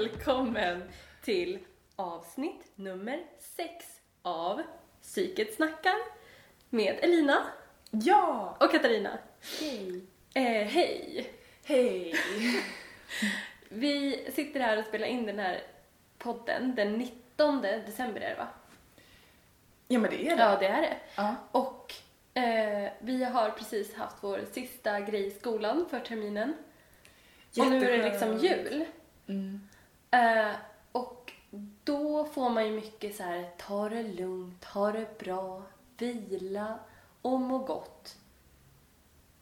välkommen till avsnitt nummer sex av Psyket snackar med Elina Ja! och Katarina. Hej! Eh, hej! Hej! Vi sitter här och spelar in den här podden den 19 december är det va? Ja men det är det. Ja, det är det. Ja. Och eh, vi har precis haft vår sista grej i skolan för terminen. Och nu är det liksom jul. Mm. Eh, och då får man ju mycket så här, ta det lugnt, ha det bra, vila och må gott.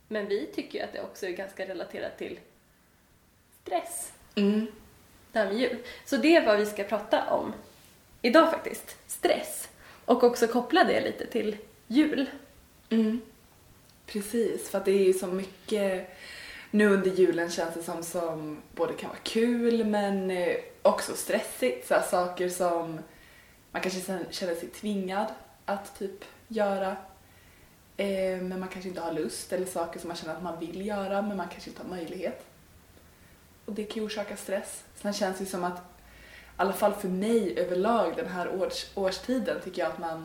Men vi tycker ju att det också är ganska relaterat till stress, Mm. det här med jul. Så det är vad vi ska prata om idag faktiskt, stress. Och också koppla det lite till jul. Mm. Precis, för att det är ju så mycket nu under julen känns det som, som både kan vara kul men eh, också stressigt. Så här, saker som man kanske sen känner sig tvingad att typ göra eh, men man kanske inte har lust eller saker som man känner att man vill göra men man kanske inte har möjlighet. Och det kan ju orsaka stress. Sen känns det ju som att, i alla fall för mig överlag den här års, årstiden tycker jag att man,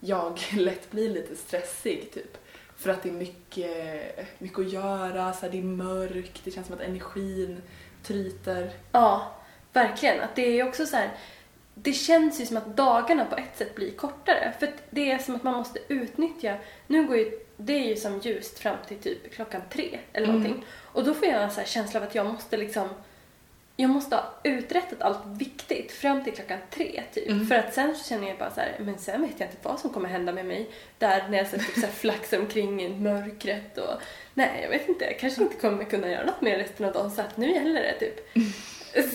jag lätt blir lite stressig typ. För att det är mycket, mycket att göra, så här, det är mörkt, det känns som att energin tryter. Ja, verkligen. Att det är också så här, det känns ju som att dagarna på ett sätt blir kortare. För det är som att man måste utnyttja, nu går ju, det är ju som ljust fram till typ klockan tre eller Mm. någonting. Och då får jag en så här känsla av att jag måste liksom, jag måste ha uträttat allt viktigt fram till klockan tre typ. Mm. För att sen så känner jag bara så här, men sen vet jag inte vad som kommer hända med mig. Där när jag så typ så här flaxar omkring i mörkret och nej jag vet inte, jag kanske inte kommer kunna göra något mer resten av dagen så att nu gäller det typ.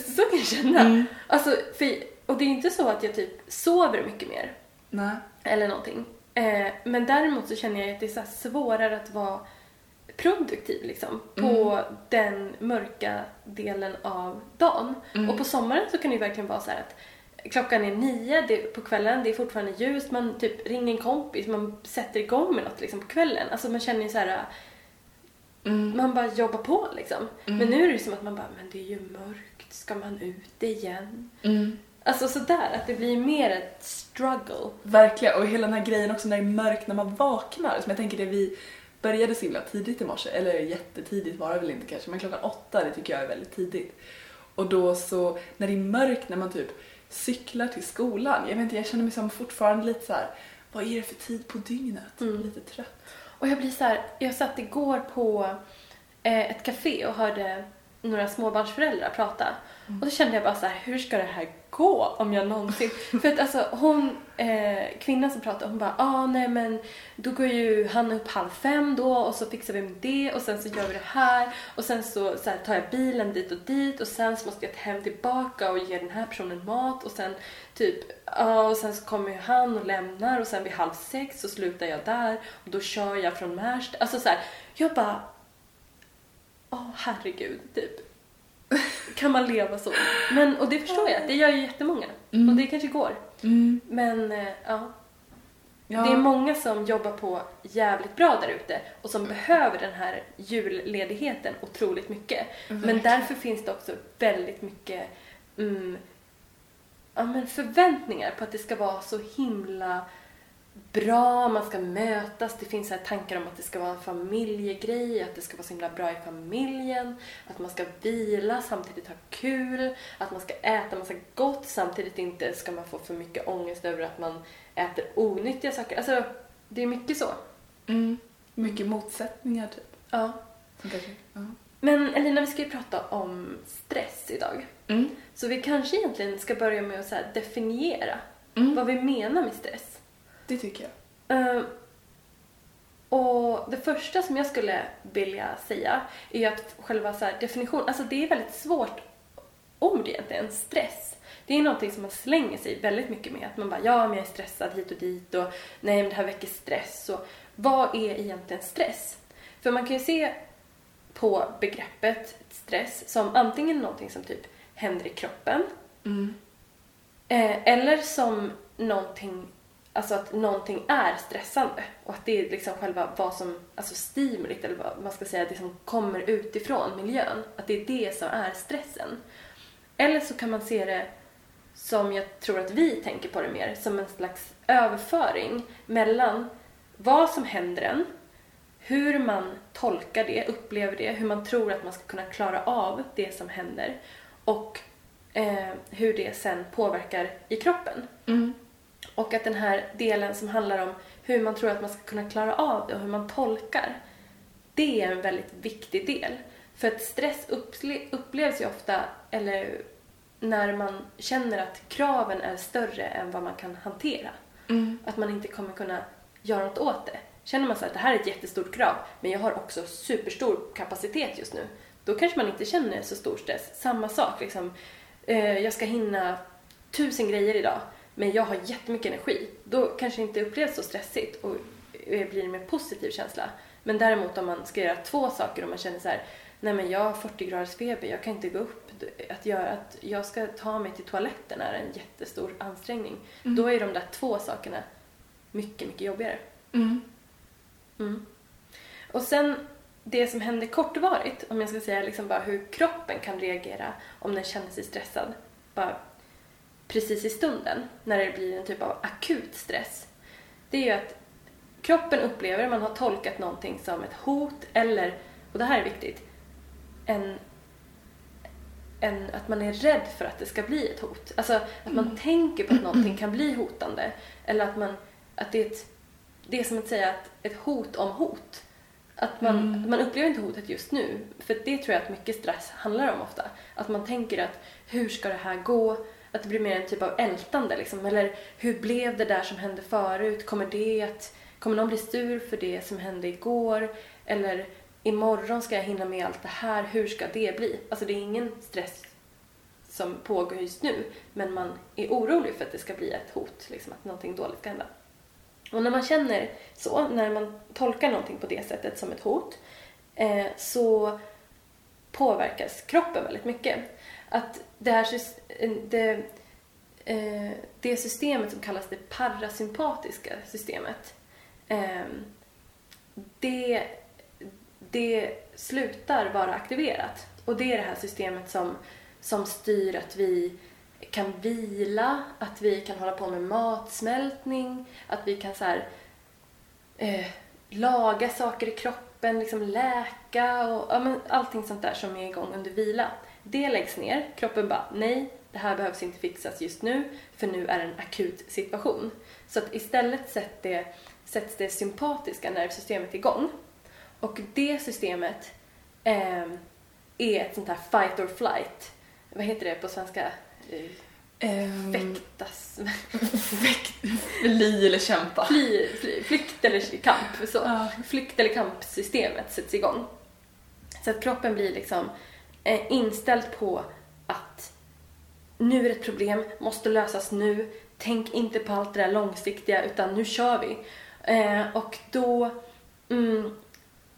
Så kan jag känna. Mm. Alltså, för, och det är inte så att jag typ sover mycket mer Nej. eller någonting. Eh, men däremot så känner jag att det är så svårare att vara produktiv liksom på den mörka delen av dagen. Mm. Och på sommaren så kan det ju verkligen vara så här att klockan är nio det, på kvällen, det är fortfarande ljust, man typ ringer en kompis, man sätter igång med något liksom på kvällen. Alltså man känner ju så här Mm. man bara jobbar på liksom. Men nu är det ju som att man bara, men det är ju mörkt, ska man ut igen? Mm. Alltså sådär, att det blir mer ett struggle. Verkligen, och hela den här grejen också när det är mörkt när man vaknar. Som jag tänker det vi började så himla tidigt i morse, eller jättetidigt var det väl inte kanske, men klockan åtta det tycker jag är väldigt tidigt. Och då så, när det är mörkt när man typ cyklar till skolan, jag vet inte, jag känner mig som fortfarande lite så här. vad är det för tid på dygnet? Mm. Lite trött. Och jag blir så här, jag satt igår på eh, ett café och hörde några småbarnsföräldrar prata. Och då kände jag bara så här, hur ska det här gå om jag någonsin... För att alltså hon, eh, kvinnan som pratade, hon bara, ah nej men då går ju han upp halv fem då och så fixar vi med det och sen så gör vi det här och sen så, så här, tar jag bilen dit och dit och sen så måste jag ta hem tillbaka och ge den här personen mat och sen typ, ja och sen så kommer ju han och lämnar och sen vid halv sex så slutar jag där och då kör jag från Märsta. Alltså så här, jag bara, åh herregud, typ. Kan man leva så? Men, och det förstår jag, det gör ju jättemånga. Mm. Och det kanske går. Mm. Men eh, ja, Ja. det är många som jobbar på jävligt bra där ute och som behöver den här julledigheten otroligt mycket. Men Verkligen. därför finns det också väldigt mycket mm, ja, men förväntningar på att det ska vara så himla bra, man ska mötas, det finns så här tankar om att det ska vara en familjegrej, att det ska vara så himla bra i familjen, att man ska vila, samtidigt ha kul, att man ska äta massa gott, samtidigt inte ska man få för mycket ångest över att man äter onyttiga saker. Alltså, det är mycket så. Mm. Mycket motsättningar typ. Ja. Men Elina, vi ska ju prata om stress idag. Mm. Så vi kanske egentligen ska börja med att så definiera Mm. vad vi menar med stress. Det tycker jag. Eh, och det första som jag skulle vilja säga är att själva så här definition, alltså det är väldigt svårt ord egentligen, stress. Det är någonting som man slänger sig väldigt mycket med. Att man bara, ja men jag är stressad hit och dit och nej men det här väcker stress. Och vad är egentligen stress? För man kan ju se på begreppet stress som antingen någonting som typ händer i kroppen Mm. Eh, eller som någonting alltså att någonting är stressande och att det är liksom själva vad som, alltså stimulit eller vad man ska säga, det som kommer utifrån miljön, att det är det som är stressen. Eller så kan man se det som jag tror att vi tänker på det mer, som en slags överföring mellan vad som händer en, hur man tolkar det, upplever det, hur man tror att man ska kunna klara av det som händer och eh, hur det sen påverkar i kroppen. Mm. Och att den här delen som handlar om hur man tror att man ska kunna klara av det och hur man tolkar, det är en väldigt viktig del. För att stress upple- upplevs ju ofta, eller när man känner att kraven är större än vad man kan hantera. Mm. Att man inte kommer kunna göra något åt det. Känner man så att det här är ett jättestort krav, men jag har också superstor kapacitet just nu, då kanske man inte känner så stor stress. Samma sak, liksom, eh, jag ska hinna tusen grejer idag, men jag har jättemycket energi. Då kanske det inte upplevs så stressigt och eh, blir en mer positiv känsla. Men däremot om man ska göra två saker och man känner så här, nej men jag har 40 graders feber, jag kan inte gå upp. Att, göra, att jag ska ta mig till toaletten är en jättestor ansträngning. Då är de där två sakerna mycket, mycket jobbigare. Mm. Mm. Och sen det som händer kortvarigt, om jag ska säga liksom bara hur kroppen kan reagera om den känner sig stressad, bara precis i stunden, när det blir en typ av akut stress. Det är ju att kroppen upplever, man har tolkat någonting som ett hot eller, och det här är viktigt, en, en, att man är rädd för att det ska bli ett hot. Alltså att man tänker på att någonting kan bli hotande. Eller att, man, att det är ett, det är som att säga att ett hot om hot. Att man, Mm. att man upplever inte hotet just nu. För det tror jag att mycket stress handlar om ofta. Att man tänker att hur ska det här gå? Att det blir mer en typ av ältande liksom. Eller hur blev det där som hände förut? Kommer det att, kommer någon bli sur för det som hände igår? Eller imorgon ska jag hinna med allt det här. Hur ska det bli? Alltså det är ingen stress som pågår just nu. Men man är orolig för att det ska bli ett hot. Liksom, att någonting dåligt ska hända. Och när man känner så, när man tolkar någonting på det sättet som ett hot, eh, så påverkas kroppen väldigt mycket. Att det här det, eh, det systemet som kallas det parasympatiska systemet, ehm, det, det slutar vara aktiverat. Och det är det här systemet som, som styr att vi kan vila, att vi kan hålla på med matsmältning, att vi kan så här, eh, laga saker i kroppen, liksom läka och ja, men allting sånt där som är igång under vila. Det läggs ner. Kroppen bara, nej, det här behövs inte fixas just nu, för nu är det en akut situation. Så att istället sätts det, sätts det sympatiska nervsystemet igång. Och det systemet eh, är ett sånt här fight or flight. Vad heter det på svenska? Ehm, Fäktas. fly eller kämpa. Fly, fly, flykt eller kamp. Så. Ja. Flykt eller kampsystemet sätts igång. Så att kroppen blir liksom eh, inställd på att nu är det ett problem, måste lösas nu. Tänk inte på allt det där långsiktiga utan nu kör vi. Eh, och då mm,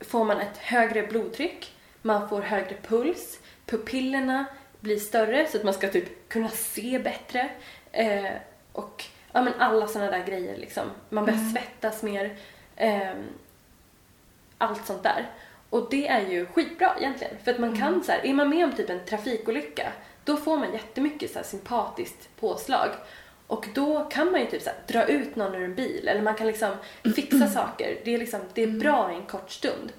får man ett högre blodtryck, man får högre puls, pupillerna blir större så att man ska typ kunna se bättre. Eh, och ja, men alla sådana där grejer liksom. Man börjar svettas mer. ehm, allt sånt där. Och det är ju skitbra egentligen. För att man kan så här, är man med om typ en trafikolycka, då får man jättemycket så här sympatiskt påslag. Och då kan man ju typ så här, dra ut någon ur en bil eller man kan liksom fixa saker. Det är liksom, det är bra i en kort stund.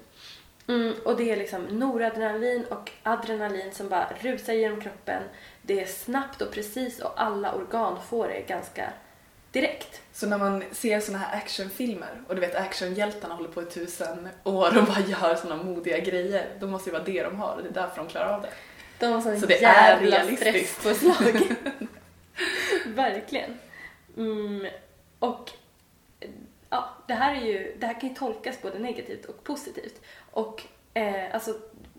Mm, och det är liksom noradrenalin och adrenalin som bara rusar genom kroppen. Det är snabbt och precis och alla organ får det ganska direkt. Så när man ser såna här actionfilmer och du vet actionhjältarna håller på i tusen år och bara gör såna modiga grejer, då måste det vara det de har och det är därför de klarar av det. De har sån Så det är realistiskt. stresspåslag. Verkligen. Mm, och ja, det här, är ju, det här kan ju tolkas både negativt och positivt. Och eh, alltså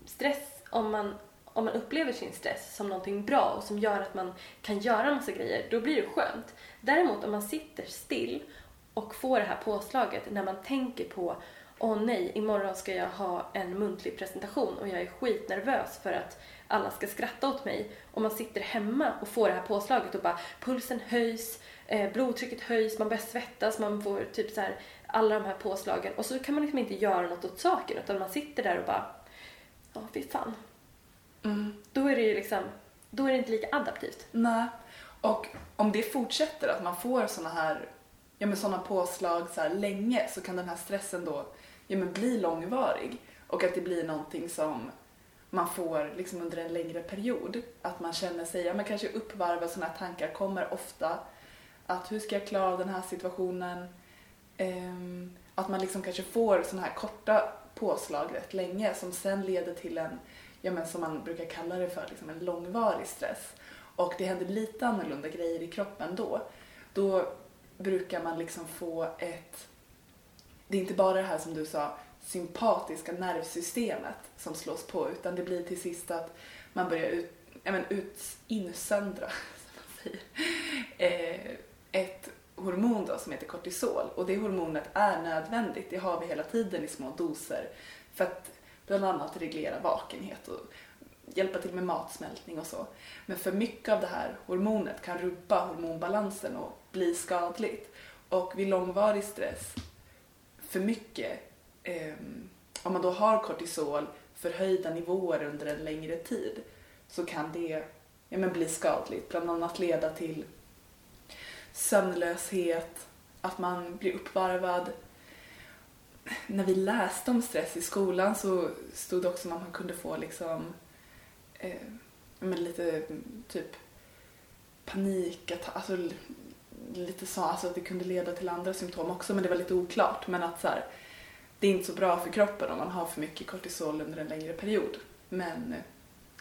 stress, om man, om man upplever sin stress som någonting bra och som gör att man kan göra massa grejer, då blir det skönt. Däremot om man sitter still och får det här påslaget när man tänker på åh nej, imorgon ska jag ha en muntlig presentation och jag är skitnervös för att alla ska skratta åt mig. Och man sitter hemma och får det här påslaget och bara pulsen höjs, eh, blodtrycket höjs, man börjar svettas, man får typ så här alla de här påslagen och så kan man liksom inte göra något åt saken utan man sitter där och bara, ja fy fan. Mm. Då är det ju liksom, då är det inte lika adaptivt. Nej. Och om det fortsätter, att man får såna här, ja men såna påslag så länge så kan den här stressen då ja men bli långvarig. Och att det blir någonting som man får liksom under en längre period. Att man känner sig, ja men kanske uppvarva såna här tankar kommer ofta. Att hur ska jag klara den här situationen? Ehm, att man liksom kanske får såna här korta påslag rätt länge som sen leder till en, ja men som man brukar kalla det för, liksom en långvarig stress. Och det händer lite annorlunda grejer i kroppen då. Då brukar man liksom få ett, det är inte bara det här som du sa, sympatiska nervsystemet som slås på utan det blir till sist att man börjar ut, men ut, insöndra som man säger, eh, ett hormon då som heter kortisol och det hormonet är nödvändigt, det har vi hela tiden i små doser för att bland annat reglera vakenhet och hjälpa till med matsmältning och så. Men för mycket av det här hormonet kan rubba hormonbalansen och bli skadligt. Och vid långvarig stress, för mycket, eh, om man då har kortisol förhöjda nivåer under en längre tid så kan det ja, men bli skadligt. Bland annat leda till sömnlöshet, att man blir uppvarvad. När vi läste om stress i skolan så stod det också att man kunde få liksom eh, men lite typ panik, alltså lite så, alltså att det kunde leda till andra symptom också men det var lite oklart. Men att så här, det är inte så bra för kroppen om man har för mycket kortisol under en längre period. Men,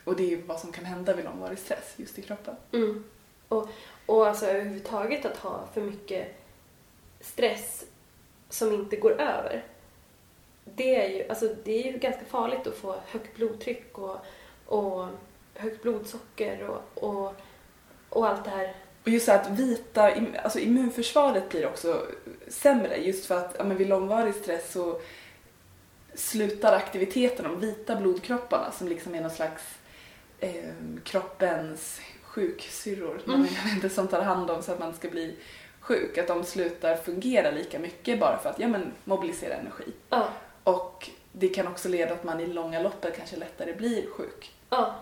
och det är ju vad som kan hända vid långvarig stress just i kroppen. Mm. Och, och alltså överhuvudtaget att ha för mycket stress som inte går över. Det är ju, alltså, det är ju ganska farligt att få högt blodtryck och, och högt blodsocker och, och, och allt det här. Och just så att vita, alltså immunförsvaret blir också sämre just för att ja, men vid långvarig stress så slutar aktiviteten, de vita blodkropparna som liksom är någon slags eh, kroppens sjuksyrror, mm. inte, som tar hand om så att man ska bli sjuk, att de slutar fungera lika mycket bara för att ja, men, mobilisera energi. Ja. Och det kan också leda till att man i långa loppet kanske lättare blir sjuk. Ja.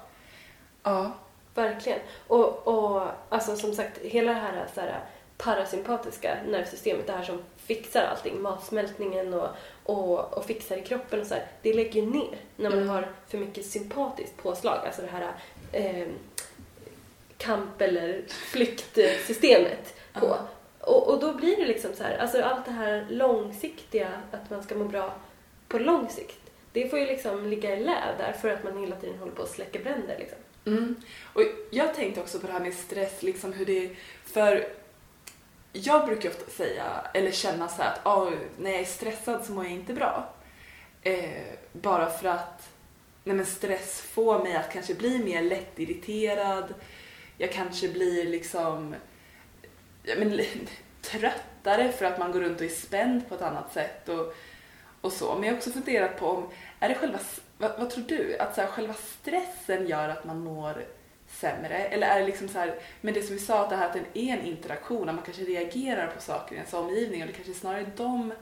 Ja. Verkligen. Och, och alltså som sagt, hela det här, så här parasympatiska nervsystemet, det här som fixar allting, matsmältningen och, och, och fixar i kroppen och så här, det lägger ner när man mm. har för mycket sympatiskt påslag, alltså det här eh, kamp eller flyktsystemet på. Mm. Och, och då blir det liksom så här, alltså allt det här långsiktiga, att man ska må bra på lång sikt, det får ju liksom ligga i lä där för att man hela tiden håller på att släcka bränder liksom. Mm. Och jag tänkte också på det här med stress, liksom hur det för jag brukar ofta säga, eller känna så att oh, när jag är stressad så mår jag inte bra. Eh, bara för att nej men stress får mig att kanske bli mer lättirriterad. Jag kanske blir liksom ja, men, tröttare för att man går runt och är spänd på ett annat sätt och, och så. Men jag har också funderat på om, är det själva vad, vad tror du? Att så här, själva stressen gör att man mår sämre? Eller är det liksom så här, men det som vi sa, att det här att det är en interaktion, att man kanske reagerar på saker i ens omgivning och det kanske är snarare de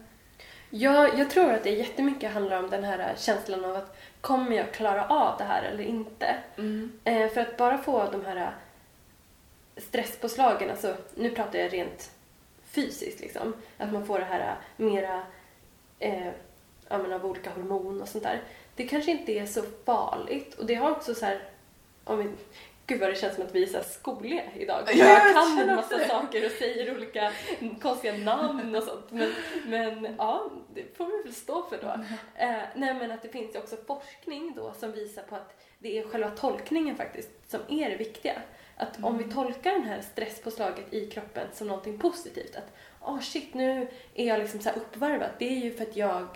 Ja, jag tror att det jättemycket handlar om den här känslan av att kommer jag klara av det här eller inte? Mm. Eh, för att bara få de här stresspåslagen, alltså nu pratar jag rent fysiskt liksom, att man får det här mera eh, av olika hormon och sånt där det kanske inte är så farligt. Och det har också så här, om vi, Gud vad det känns som att vi är så skoliga idag. Ja, jag kan en massa det. saker och säger olika konstiga namn och sånt. Men, men ja, det får vi väl stå för då. Eh, nej men att det finns också forskning då som visar på att det är själva tolkningen faktiskt som är det viktiga. Att om vi mm. tolkar det här stresspåslaget i kroppen som någonting positivt, att oh shit nu är jag liksom så uppvarvad, det är ju för att jag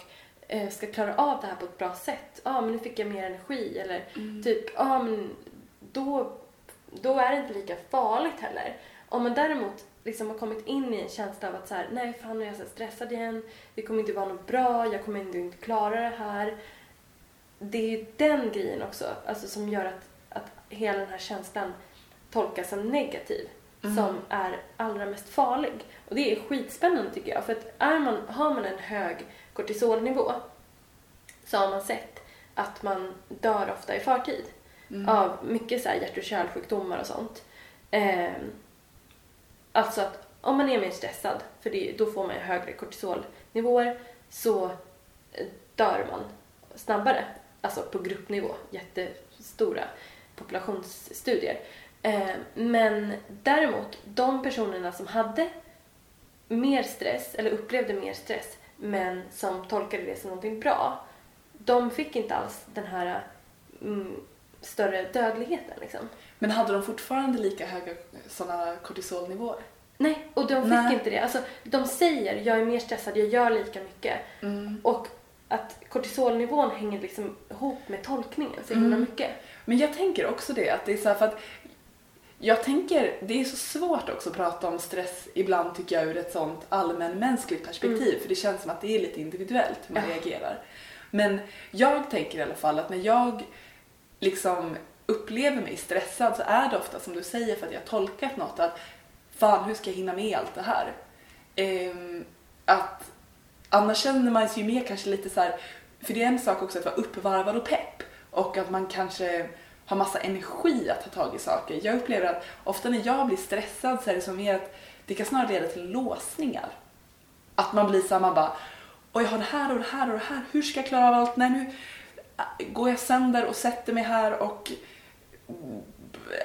ska klara av det här på ett bra sätt. Ja, ah, men nu fick jag mer energi eller mm. typ, ja ah, men då, då är det inte lika farligt heller. Om man däremot liksom har kommit in i en känsla av att så här, nej fan nu är jag så stressad igen, det kommer inte vara något bra, jag kommer inte, inte klara det här. Det är ju den grejen också alltså, som gör att, att hela den här känslan tolkas som negativ Mm. som är allra mest farlig. Och det är skitspännande tycker jag. För att är man, har man en hög kortisolnivå så har man sett att man dör ofta i förtid Mm. av mycket så här hjärt och kärlsjukdomar och sånt. Eh, alltså att om man är mer stressad, för det, då får man ju högre kortisolnivåer, så eh, dör man snabbare. Alltså på gruppnivå, jättestora populationsstudier. Eh, men däremot, de personerna som hade mer stress, eller upplevde mer stress, men som tolkade det som någonting bra, de fick inte alls den här mm, större dödligheten liksom. Men hade de fortfarande lika höga sådana kortisolnivåer? Nej, och de fick Nej. inte det. Alltså, de säger jag är mer stressad, jag gör lika mycket. Mm. Och att kortisolnivån hänger liksom ihop med tolkningen så himla Mm. mycket. Men jag tänker också det, att det är så här för att jag tänker, det är så svårt också att prata om stress ibland tycker jag ur ett sånt allmänmänskligt perspektiv för det känns som att det är lite individuellt hur man Ja. reagerar. Men jag tänker i alla fall att när jag liksom upplever mig stressad så är det ofta som du säger för att jag har tolkat något att fan hur ska jag hinna med allt det här? Ehm, att annars känner man sig ju mer kanske lite så här, för det är en sak också att vara uppvarvad och pepp och att man kanske har massa energi att ta tag i saker. Jag upplever att ofta när jag blir stressad så är det som mer att det kan snarare leda till låsningar. Att man blir så man bara, och jag har det här och det här och det här, hur ska jag klara av allt? Nej nu går jag sönder och sätter mig här och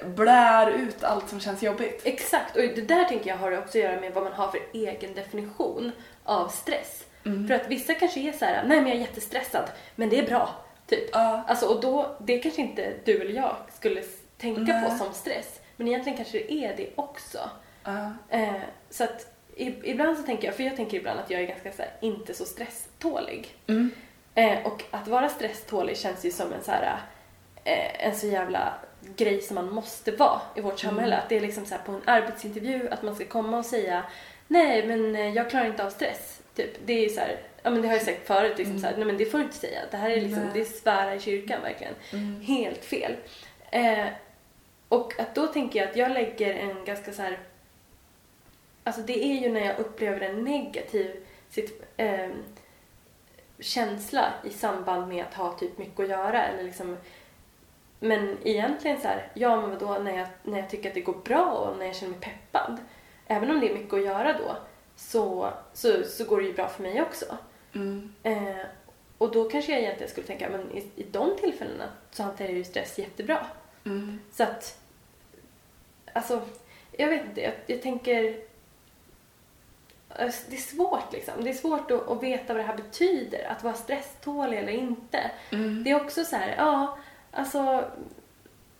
blär ut allt som känns jobbigt. Exakt, och det där tänker jag har också att göra med vad man har för egen definition av stress. Mm. För att vissa kanske är så här, nej men jag är jättestressad, men det är bra. Typ. Ja. Alltså, och då, det kanske inte du eller jag skulle tänka Nej. på som stress. Men egentligen kanske det är det också. Ja. Eh, så att ibland så tänker jag, för jag tänker ibland att jag är ganska så här, inte så stresstålig. Mm. Eh, och att vara stresstålig känns ju som en så här, eh, en så jävla grej som man måste vara i vårt samhälle. Att det är liksom så här på en arbetsintervju att man ska komma och säga nej men eh, jag klarar inte av stress. Typ. Det är ju så här, ja men det har jag sagt förut, liksom så här, nej men det får du inte säga. Det här är liksom, Nej. det är svära i kyrkan verkligen. Mm. Helt fel. Eh, och att då tänker jag att jag lägger en ganska så här Alltså det är ju när jag upplever en negativ sitt, ehm, känsla i samband med att ha typ mycket att göra eller liksom men egentligen så här, ja men vadå när jag, när jag tycker att det går bra och när jag känner mig peppad även om det är mycket att göra då så, så, så går det ju bra för mig också. Mm. Eh, och då kanske jag egentligen skulle tänka men i, i de tillfällena så hanterar jag ju stress jättebra. Mm. Så att, alltså, jag vet inte, jag, jag tänker alltså, det är svårt liksom. Det är svårt att, att veta vad det här betyder, att vara stresstålig eller inte. Mm. Det är också så här, ja, alltså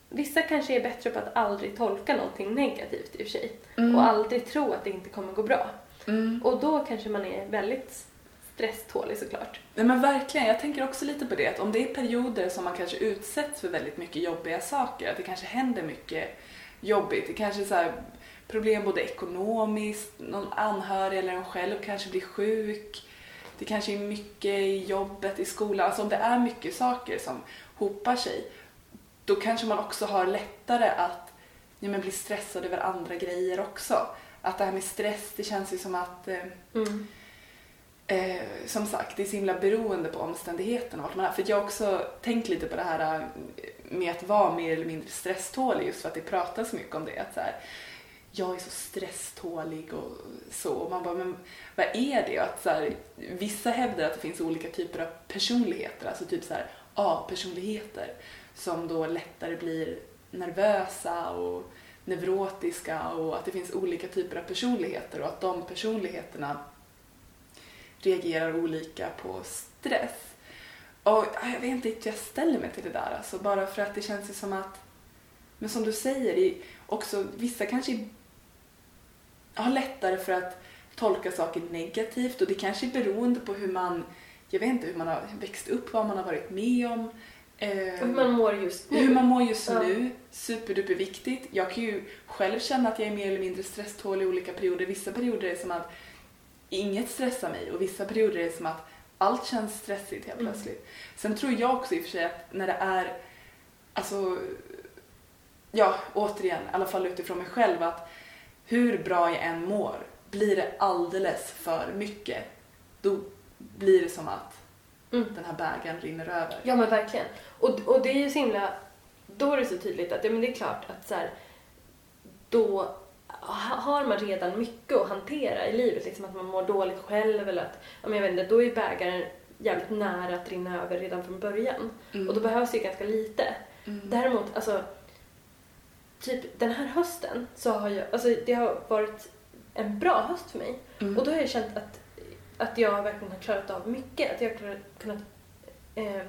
vissa kanske är bättre på att aldrig tolka någonting negativt i och för sig Mm. och aldrig tro att det inte kommer gå bra. Mm. Och då kanske man är väldigt stresstålig såklart. Nej men verkligen, jag tänker också lite på det att om det är perioder som man kanske utsätts för väldigt mycket jobbiga saker, att det kanske händer mycket jobbigt, det kanske är så här problem både ekonomiskt, någon anhörig eller en själv kanske blir sjuk, det kanske är mycket i jobbet, i skolan, alltså om det är mycket saker som hopar sig, då kanske man också har lättare att ja, men bli stressad över andra grejer också. Att det här med stress, det känns ju som att eh, Mm. Eh, som sagt, det är så himla beroende på omständigheterna vart man är. För jag har också tänkt lite på det här eh, med att vara mer eller mindre stresstålig just för att det pratas mycket om det. Att så här, jag är så stresstålig och så. Och man bara, men vad är det? Och Att så här, vissa hävdar att det finns olika typer av personligheter, alltså typ så här A-personligheter som då lättare blir nervösa och neurotiska och att det finns olika typer av personligheter och att de personligheterna reagerar olika på stress. Och ja, jag vet inte hur jag ställer mig till det där alltså, bara för att det känns ju som att, men som du säger, också vissa kanske har lättare för att tolka saker negativt och det kanske är beroende på hur man, jag vet inte hur man har växt upp, vad man har varit med om. Eh, Och hur man mår just nu. hur man mår just Ja. nu, superduper viktigt. Jag kan ju själv känna att jag är mer eller mindre stresstålig i olika perioder. Vissa perioder är som att inget stressar mig och vissa perioder är det som att allt känns stressigt helt Mm. plötsligt. Sen tror jag också i och för sig att när det är, alltså, ja återigen, i alla fall utifrån mig själv att hur bra jag än mår, blir det alldeles för mycket, då blir det som att Mm. den här bägaren rinner över. Ja men verkligen. Och, och det är ju så himla, då är det så tydligt att ja, men det är klart att så här, då har man redan mycket att hantera i livet, liksom att man mår dåligt själv eller att, men jag vet inte, då är bägaren jävligt nära att rinna över redan från början. Mm. Och då behövs ju ganska lite. Mm. Däremot, alltså, typ den här hösten så har jag, alltså det har varit en bra höst för mig. Mm. Och då har jag känt att, att jag verkligen har klarat av mycket. Att jag har kunnat eh,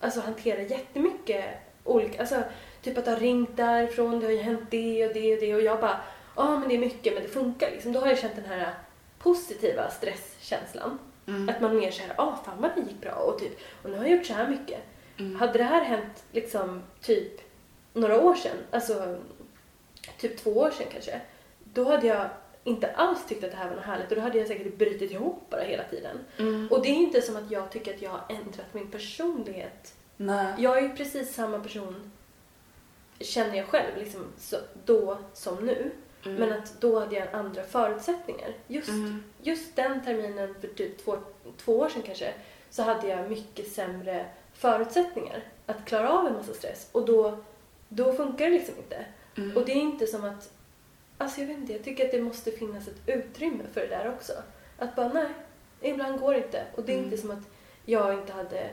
alltså hantera jättemycket olika, alltså typ att det har ringt därifrån, det har ju hänt det och det och det och jag bara, ja men det är mycket men det funkar liksom. Då har jag känt den här positiva stresskänslan. Mm. Att man mer såhär, ja fan vad det gick bra och typ, och nu har jag gjort så här mycket. Mm. Hade det här hänt liksom typ några år sedan, alltså typ två år sedan kanske, då hade jag inte alls tyckt att det här var något härligt och då hade jag säkert brutit ihop bara hela tiden. Mm. Och det är inte som att jag tycker att jag har ändrat min personlighet. Nej. Jag är ju precis samma person, känner jag själv, liksom så, då som nu. Mm. Men att då hade jag andra förutsättningar. Just, Mm. just den terminen för typ två, två år sedan kanske, så hade jag mycket sämre förutsättningar att klara av en massa stress. Och då, då funkar det liksom inte. Mm. Och det är inte som att, alltså jag vet inte, jag tycker att det måste finnas ett utrymme för det där också. Att bara nej, ibland går det inte. Och det är Mm. inte som att jag inte hade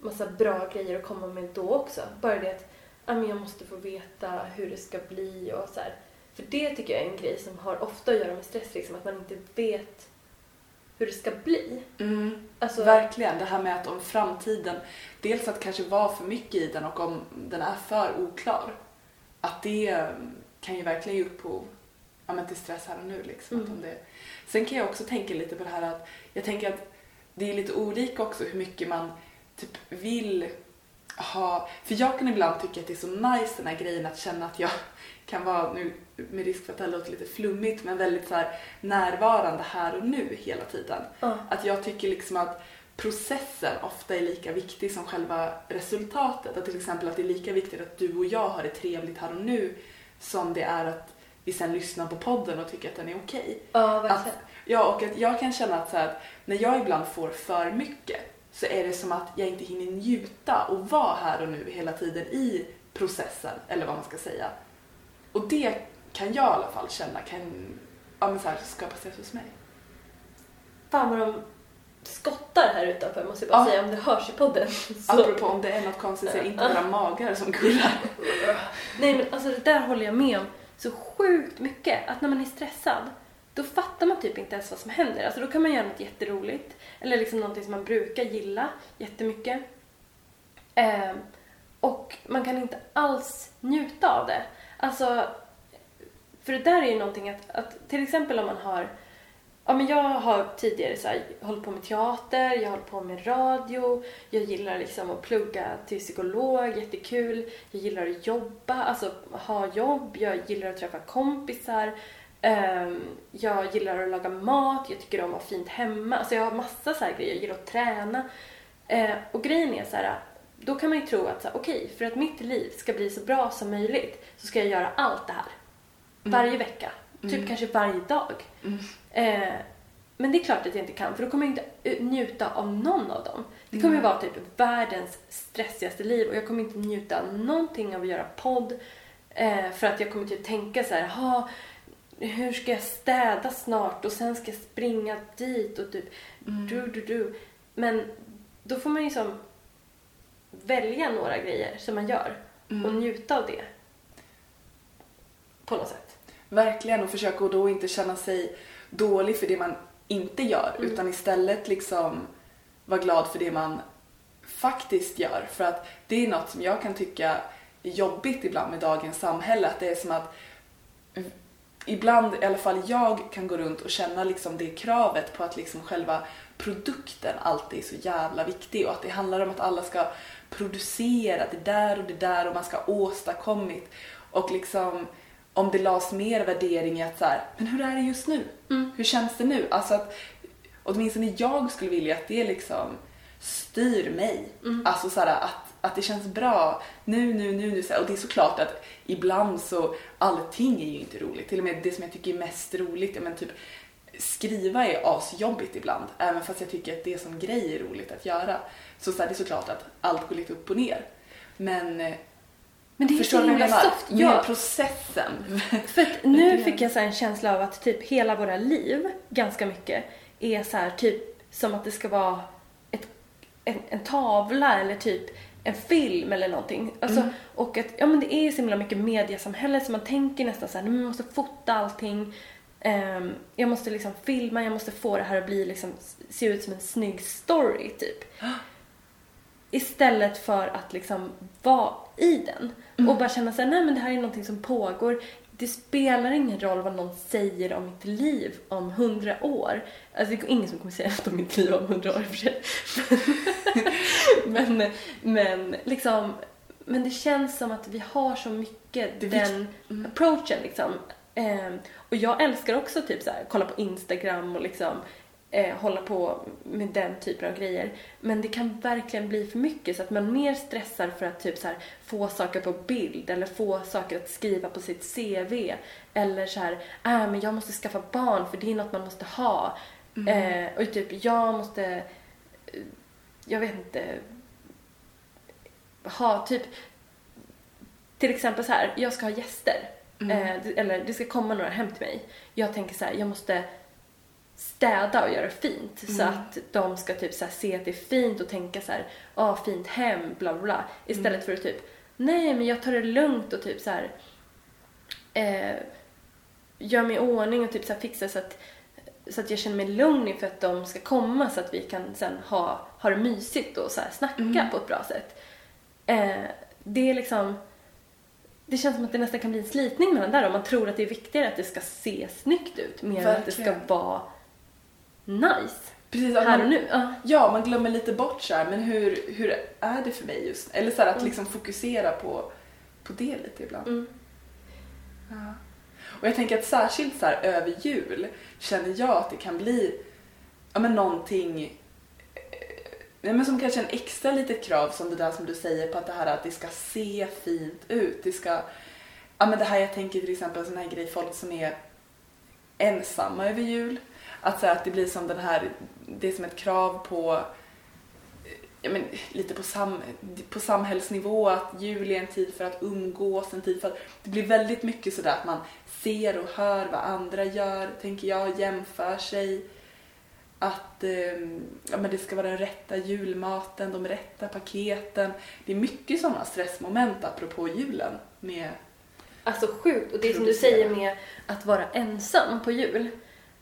massa bra grejer att komma med då också. Bara det att jag måste få veta hur det ska bli och så här. För det tycker jag är en grej som har ofta att göra med stress, liksom, att man inte vet hur det ska bli. Mm. Alltså, Verkligen, det här med att om framtiden, dels att kanske vara för mycket i den och om den är för oklar, att det mm, kan ju verkligen ge upphov ja, men till stress här och nu. Liksom, Mm. att om det... Sen kan jag också tänka lite på det här att jag tänker att det är lite olika också hur mycket man typ vill ha, för jag kan ibland tycka att det är så nice den här grejen att känna att jag kan vara, nu med risk för att det här låter lite flummigt, men väldigt så här närvarande här och nu hela tiden. ja. Att jag tycker liksom att processen ofta är lika viktig som själva resultatet. Att till exempel att det är lika viktigt att du och jag har det trevligt här och nu som det är att vi sen lyssnar på podden och tycker att den är okej. ja, verkligen. Att, ja, och att jag kan känna att, så här, att när jag ibland får för mycket så är det som att jag inte hinner njuta och vara här och nu hela tiden i processen, eller vad man ska säga. Och det kan jag i alla fall känna kan ja, men så här, skapa stress hos mig. Fan vad de skottar här utanför måste jag bara Ja. säga om det hörs i podden. Så- Apropå om det är något konstigt så är det inte våra magar som kurrar. Nej men alltså det där håller jag med om så sjukt mycket. Att när man är stressad då fattar man typ inte ens vad som händer. Alltså då kan man göra något jätteroligt. Eller liksom någonting som man brukar gilla jättemycket. Ehm, och man kan inte alls njuta av det. Alltså, för det där är ju någonting att, att till exempel om man har Ja, men jag har tidigare så här, hållit på med teater, jag har hållit på med radio, jag gillar liksom att plugga till psykolog, jättekul. Jag gillar att jobba, alltså ha jobb, jag gillar att träffa kompisar. um, jag gillar att laga mat, jag tycker om att ha fint hemma. Alltså jag har massa så här grejer, jag gillar att träna. Uh, och grejen är så här, då kan man ju tro att okej, för att mitt liv ska bli så bra som möjligt så ska jag göra allt det här. Varje vecka. Typ Mm. kanske varje dag. Mm. Eh, men det är klart att jag inte kan för då kommer jag inte eh, njuta av någon av dem. Det kommer ju vara typ världens stressigaste liv och jag kommer inte njuta av någonting av att göra podd. Eh, för att jag kommer typ tänka så här, "Ha, hur ska jag städa snart och sen ska jag springa dit och typ Mm. du, du, du. Men då får man ju som välja några grejer som man gör och Mm. njuta av det. På något sätt. Verkligen och försöka att då inte känna sig dålig för det man inte gör Mm. utan istället liksom vara glad för det man faktiskt gör. För att det är något som jag kan tycka är jobbigt ibland med dagens samhälle. Att det är som att ibland, i alla fall jag, kan gå runt och känna liksom det kravet på att liksom själva produkten alltid är så jävla viktig och att det handlar om att alla ska producera det där och det där och man ska ha åstadkommit och liksom om det lades mer värdering i att så här, men hur är det just nu? Mm. Hur känns det nu? Alltså att åtminstone jag skulle vilja att det liksom styr mig. Mm. Alltså så här, att, att det känns bra nu, nu, nu. nu. Och det är såklart att ibland så, allting är ju inte roligt. Till och med det som jag tycker är mest roligt, men typ skriva är asjobbigt ibland. Även fast jag tycker att det som grej är roligt att göra. Så, så här, det är såklart att allt går lite upp och ner. Men Men det är förstår så himla soft. Ja, processen. för att nu fick jag så en känsla av att typ hela våra liv, ganska mycket, är så här typ som att det ska vara ett, en, en tavla eller typ en film eller någonting. Alltså, Mm. Och att ja, men det är så himla mycket mediasamhälle så man tänker nästan så här, "Nej, men man måste fota allting. Ehm, jag måste liksom filma, jag måste få det här att bli liksom, se ut som en snygg story typ. Istället för att liksom vara i den. Och bara känna såhär, nej men det här är någonting som pågår. Det spelar ingen roll vad någon säger om mitt liv om hundra år. Alltså det är ingen som kommer säga något om mitt liv om hundra år i och för sig. men, men liksom, men det känns som att vi har så mycket Det är den approachen liksom. Ehm, och jag älskar också typ så här, kolla på Instagram och liksom eh, hålla på med den typen av grejer. Men det kan verkligen bli för mycket så att man mer stressar för att typ så här, få saker på bild eller få saker att skriva på sitt CV. Eller så här, äh, men jag måste skaffa barn för det är något man måste ha. Eh, och typ jag måste, eh, jag vet inte, ha typ, till exempel så här, jag ska ha gäster. Eh, det- eller det ska komma några hem till mig. Jag tänker så här, jag måste städa och göra fint så att de ska typ så se att det är fint och tänka så här, ah fint hem, bla bla bla. Istället för att typ, nej men jag tar det lugnt och typ så här eh, gör mig i ordning och typ så här fixar så att, så att jag känner mig lugn inför att de ska komma så att vi kan sen ha, ha det mysigt och så här snacka på ett bra sätt. Eh, det är liksom det känns som att det nästan kan bli en slitning mellan där om man tror att det är viktigare att det ska se snyggt ut mer än att det ska vara nice. Precis, Här man, och nu. Ja. Ja, man glömmer lite bort så här, men hur, hur är det för mig just Eller så här, att Mm. liksom fokusera på, på det lite ibland. Mm. Ja. Och jag tänker att särskilt så här över jul känner jag att det kan bli ja, men någonting Nej, men som kanske en extra litet krav som det där som du säger på att det här att det ska se fint ut. Det ska, ja men det här jag tänker till exempel sån här grej, folk som är ensamma över jul. Att, så att det blir som den här, det är som ett krav på ja, men, lite på, sam, på samhällsnivå att jul är en tid för att umgås, en tid för att det blir väldigt mycket sådär att man ser och hör vad andra gör, tänker jag, jämför sig. Att eh, ja, men det ska vara den rätta julmaten, de rätta paketen. Det är mycket sådana stressmoment apropå julen. Med, Alltså sjukt. Och det som du säger med att vara ensam på jul.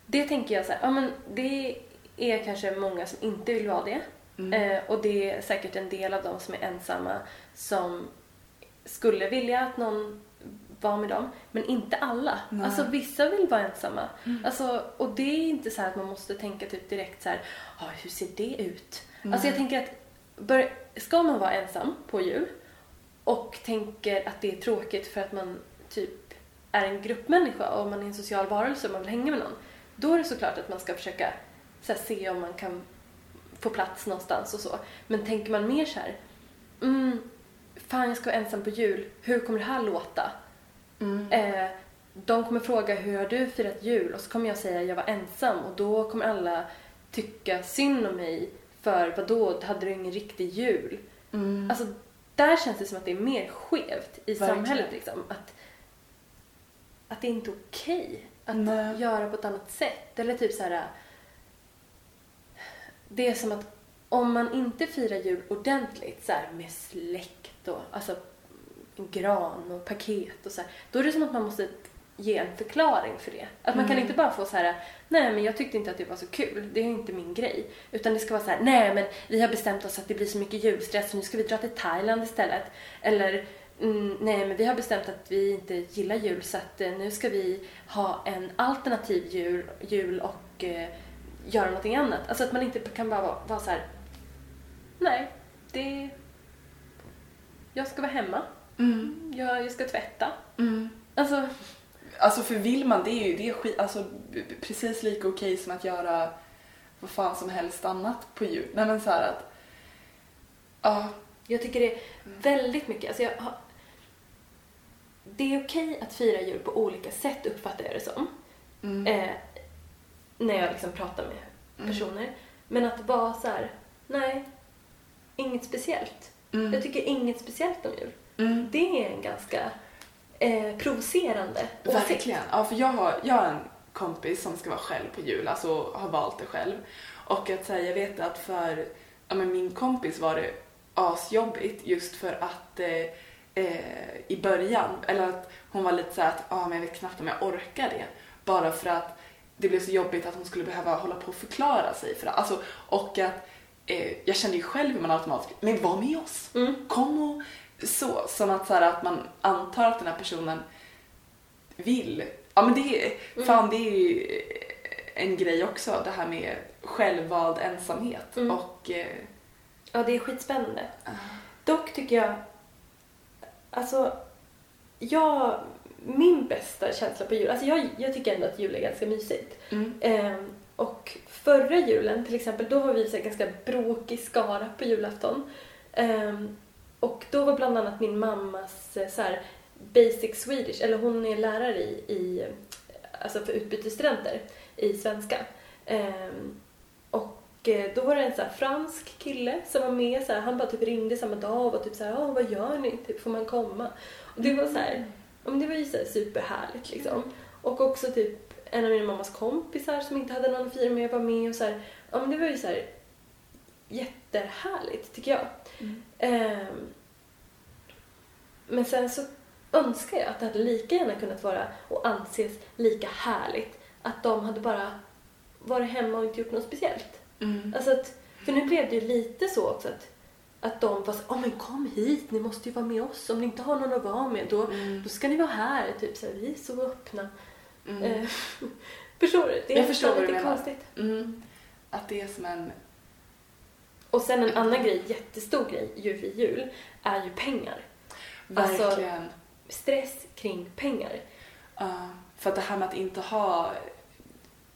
Det tänker jag så här, ja men det är kanske många som inte vill vara det. mm, Eh, och det är säkert en del av de som är ensamma som skulle vilja att någon var med dem. Men inte alla. Nej. Alltså vissa vill vara ensamma. Mm. Alltså, och det är inte så här att man måste tänka typ direkt så här, ah, hur ser det ut? Alltså jag tänker att bör, ska man vara ensam på jul och tänker att det är tråkigt för att man typ är en gruppmänniska och man är en social varelse och man vill hänga med någon. Då är det såklart att man ska försöka här, se om man kan få plats någonstans och så. Men tänker man mer så här, mm, fan jag ska vara ensam på jul, hur kommer det här låta? Mm, Eh, de kommer fråga hur har du firat jul och så kommer jag säga jag var ensam och då kommer alla tycka synd om mig för vad då hade du ingen riktig jul? mm. Alltså där känns det som att det är mer skevt i Verkligen. samhället liksom. Att, att det är inte är okej att Nej. göra på ett annat sätt. Eller typ så här. Det är som att om man inte firar jul ordentligt så här med släkt och alltså en gran och paket och så här, då är det som att man måste ge en förklaring för det. Att man kan Mm. inte bara få så här, nej men jag tyckte inte att det var så kul, det är inte min grej. Utan det ska vara så här, nej men vi har bestämt oss att det blir så mycket julstress så nu ska vi dra till Thailand istället. Eller mm, nej men vi har bestämt att vi inte gillar jul så att eh, nu ska vi ha en alternativ jul, jul och eh, göra någonting annat. Alltså att man inte kan bara vara, vara så här. nej, det... Jag ska vara hemma. Mm. Jag, jag ska tvätta. Mm. Alltså, Alltså för vill man det är ju det skit, alltså precis lika okej som att göra vad fan som helst annat på jul. Nej men så här att, ja, jag tycker det är väldigt mycket, alltså jag har, det är okej att fira jul på olika sätt uppfattar jag det som. mm, Eh, när jag liksom pratar med Mm. personer. Men att vara så här, nej, inget speciellt. mm, Jag tycker inget speciellt om jul. Mm. Det är en ganska eh, provocerande åsikt. Verkligen. Ja, för jag har, jag har en kompis som ska vara själv på jul, alltså har valt det själv. Och att säga, jag vet att för ja, men min kompis var det asjobbigt just för att eh, eh, i början, eller att hon var lite så att ah, men jag vet knappt om jag orkar det. Bara för att det blev så jobbigt att hon skulle behöva hålla på och förklara sig. För, alltså, och att eh, jag kände ju själv hur man automatiskt, men var med oss! Mm. Kom och så. Som att, så här, att man antar att den här personen vill. Ja men det är, Mm. fan det är ju en grej också det här med självvald ensamhet Mm. och eh, Ja, det är skitspännande. Ah. Dock tycker jag, alltså, jag, min bästa känsla på jul, alltså jag, jag tycker ändå att jul är ganska mysigt. mm, Ehm, och förra julen till exempel, då var vi så ganska bråkig skara på julafton. Ehm, och då var bland annat min mammas eh, så här, basic Swedish, eller hon är lärare i, i alltså för utbytesstudenter i svenska. Ehm, och eh, då var det en så fransk kille som var med, så här, han bara typ ringde samma dag och var typ så här, "Ja, vad gör ni? Typ, får man komma? Och det var så här, men det var ju så här superhärligt liksom. Och också typ en av min mammas kompisar som inte hade någon att fira med var med och så här, ja men det var ju så här jättehärligt tycker jag. Mm. Ehm, men sen så önskar jag att det hade lika gärna kunnat vara och anses lika härligt att de hade bara varit hemma och inte gjort något speciellt. mm, Alltså att, för nu blev det ju lite så också att, att de var så åh men kom hit, ni måste ju vara med oss. Om ni inte har någon att vara med då, mm, då ska ni vara här. Typ så här, vi är så öppna. mm, Eh, förstår du? Det är Jag förstår lite konstigt. mm. Att det är som en, Och sen en annan grej, jättestor grej, julfri jul, är ju pengar. Alltså- verkligen, Stress kring pengar. ja, för att det här med att inte ha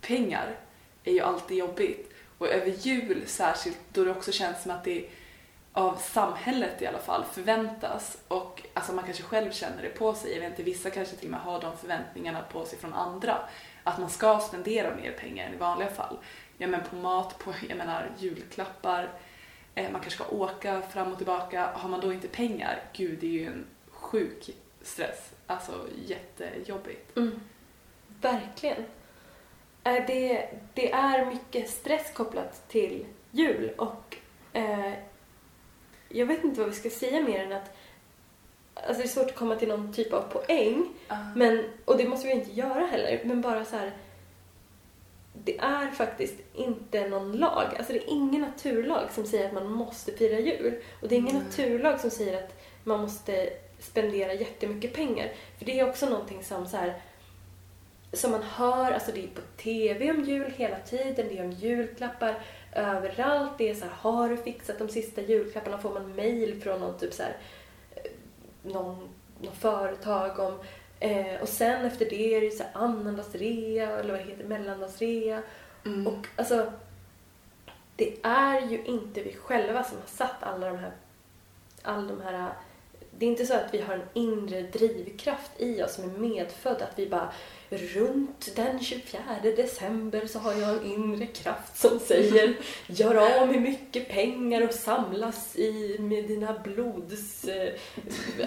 pengar är ju alltid jobbigt. Och över jul särskilt, då det också känns som att det av samhället i alla fall förväntas och alltså man kanske själv känner det på sig. Jag vet inte, vissa kanske till och med har de förväntningarna på sig från andra. Att man ska spendera mer pengar än i vanliga fall. Ja men på mat, på jag menar julklappar, eh, man kanske ska åka fram och tillbaka. Har man då inte pengar, gud det är ju en sjuk stress. Alltså jättejobbigt. Mm. Verkligen. Eh, Det, det är mycket stress kopplat till jul och eh, jag vet inte vad vi ska säga mer än att alltså det är svårt att komma till någon typ av poäng Men, och det måste vi inte göra heller, men bara så här. Det är faktiskt inte någon lag, alltså det är ingen naturlag som säger att man måste fira jul. Och det är ingen Nej. naturlag som säger att man måste spendera jättemycket pengar. För det är också någonting som så här som man hör, alltså det är på TV om jul hela tiden, det är om julklappar överallt. Det är så här, har du fixat de sista julklapparna? Får man mail från någon typ så här, eh, någon, någon företag om Eh, och sen efter det är det så annandagsrea, eller vad det heter, mellandagsrea. Mm. Och alltså, det är ju inte vi själva som har satt alla de här, alla de här det är inte så att vi har en inre drivkraft i oss som är medfödd, att vi bara runt den 24 december så har jag en inre kraft som säger gör av med mycket pengar och samlas i med dina blods... eh,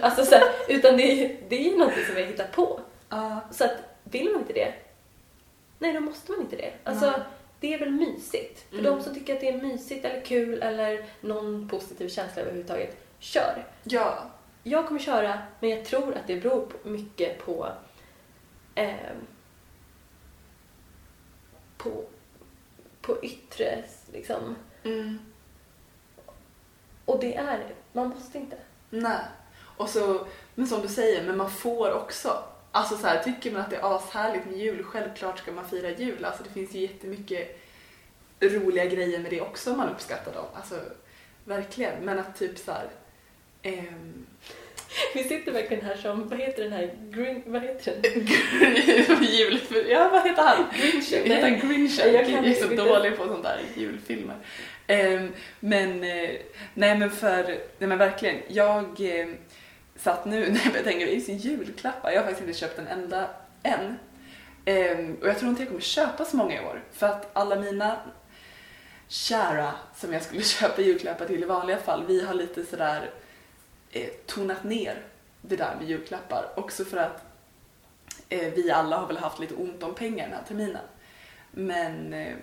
Alltså så här, utan det är, det är ju någonting som vi har hittat på. Ja. Så att vill man inte det, nej då måste man inte det. Alltså, Nej. det är väl mysigt. För Mm. de som tycker att det är mysigt eller kul eller någon positiv känsla överhuvudtaget, kör. ja. Jag kommer köra, men jag tror att det beror mycket på ehm, på, på yttre, liksom. Mm. Och det är Man måste inte. Nej. Och så, men som du säger, men man får också. Alltså så här, tycker man att det är ashärligt med jul, självklart ska man fira jul. Alltså det finns ju jättemycket roliga grejer med det också om man uppskattar dem. Alltså, verkligen. Men att typ så här... ehm, Vi sitter verkligen här som, vad heter den här, green, vad heter den? jul... Ja, vad heter han? Grinchen? Heter han. Grinchen? Jag kan Jag är så inte. dålig på sånt där julfilmer. Ehm, men, eh, nej men för, nej men verkligen, jag eh, satt nu när jag tänka, det är sin julklappar, jag har faktiskt inte köpt en enda än. Ehm, och jag tror inte jag kommer köpa så många i år, för att alla mina kära som jag skulle köpa julklappar till i vanliga fall, vi har lite sådär eh, tonat ner det där med julklappar. Också för att eh, vi alla har väl haft lite ont om pengar den här terminen. Men eh,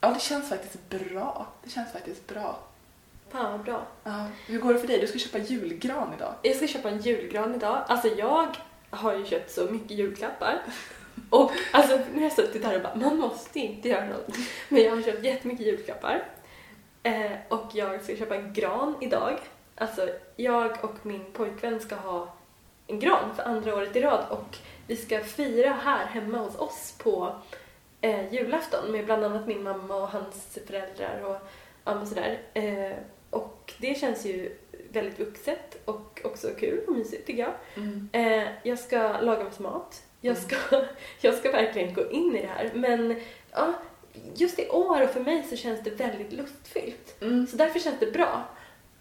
ja, det känns faktiskt bra. Det känns faktiskt bra. Fan vad bra. Ja, hur går det för dig? Du ska köpa julgran idag. Jag ska köpa en julgran idag. Alltså jag har ju köpt så mycket julklappar. Och alltså nu har jag suttit här och bara, man måste inte göra något. Men jag har köpt jättemycket julklappar. Eh, och jag ska köpa en gran idag. Alltså jag och min pojkvän ska ha en gran för andra året i rad och vi ska fira här hemma hos oss på eh, julafton med bland annat min mamma och hans föräldrar och ja, sådär. Eh, och det känns ju väldigt vuxet och också kul och mysigt tycker jag. Eh, jag ska laga massa mat. Jag ska, jag ska verkligen gå in i det här. Men ja, just i år och för mig så känns det väldigt lustfyllt. Mm. Så därför känns det bra.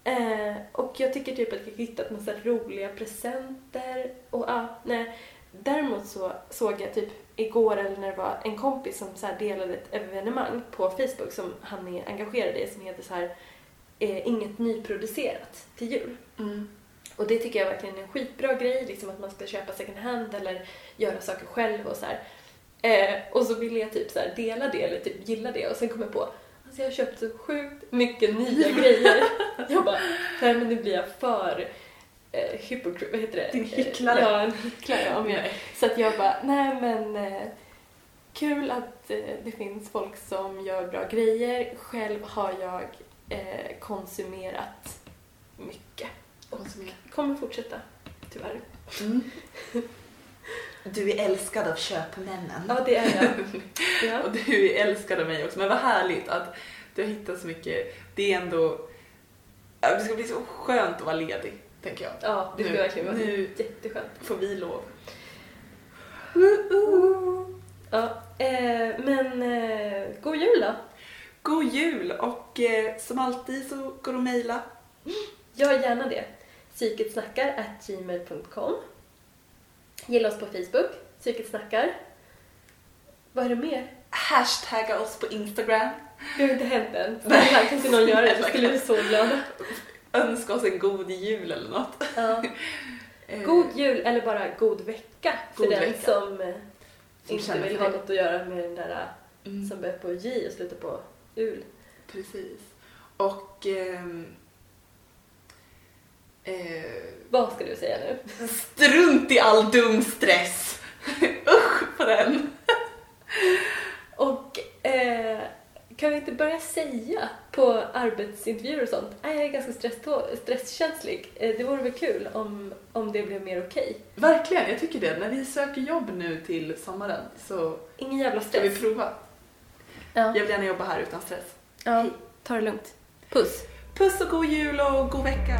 Eh, och jag tycker typ att jag hittat massa roliga presenter. Och ja, nej. Däremot så såg jag typ igår eller när det var en kompis som så delade ett evenemang på Facebook som han är engagerad i som heter så här eh, Inget nyproducerat till jul. Mm. Och det tycker jag verkligen är en skitbra grej, liksom att man ska köpa second hand eller göra saker själv och så. Eh, och så ville jag typ så dela det eller typ gilla det och sen kom jag på alltså jag har köpt så sjukt mycket nya grejer. Jag bara, nej men nu blir jag för eh, hypocrit, vad heter det? Din hycklare. Eh, Ja, en hycklare. Men jag, så att jag bara, nej men eh, kul att eh, det finns folk som gör bra grejer. Själv har jag eh, konsumerat mycket. Konsumera. Kommer fortsätta, tyvärr. Mm. Du är älskad av köpmännen. Ja, det är jag. Ja. Och du är älskad av mig också. Men vad härligt att du har hittat så mycket. Det är ändå... Det ska bli så skönt att vara ledig, tänker jag. Ja, det ska verkligen vara nu- jätteskönt. Får vi lov. Ja, eh, men eh, god jul då! God jul och eh, som alltid så går att mejla. Gör gärna det. Psyketsnackar gmail.com Gilla oss på Facebook, Psyketsnackar. Vad är det mer? Hashtagga oss på Instagram. Det har inte hänt än. Snälla, kan inte någon göra det? Så skulle vi så glada. Önska oss en god jul eller något. Ja. Eh, God jul eller bara god vecka för God den vecka. som, eh, Som inte vill för ha något att göra med den där Mm, som börjar på J och slutar på ul. precis. Och... ehm, eh, Vad ska du säga nu? strunt i all dum stress! Usch på den! Och eh, kan vi inte börja säga på arbetsintervjuer och sånt, nej jag är ganska stresskänslig. Eh, det vore väl kul om, om det blev mer okej. Verkligen, jag tycker det. När vi söker jobb nu till sommaren så Ingen jävla ska vi stress. prova. Ja. Jag vill gärna jobba här utan stress. ja, ta det lugnt. Puss! Puss och god jul och god vecka!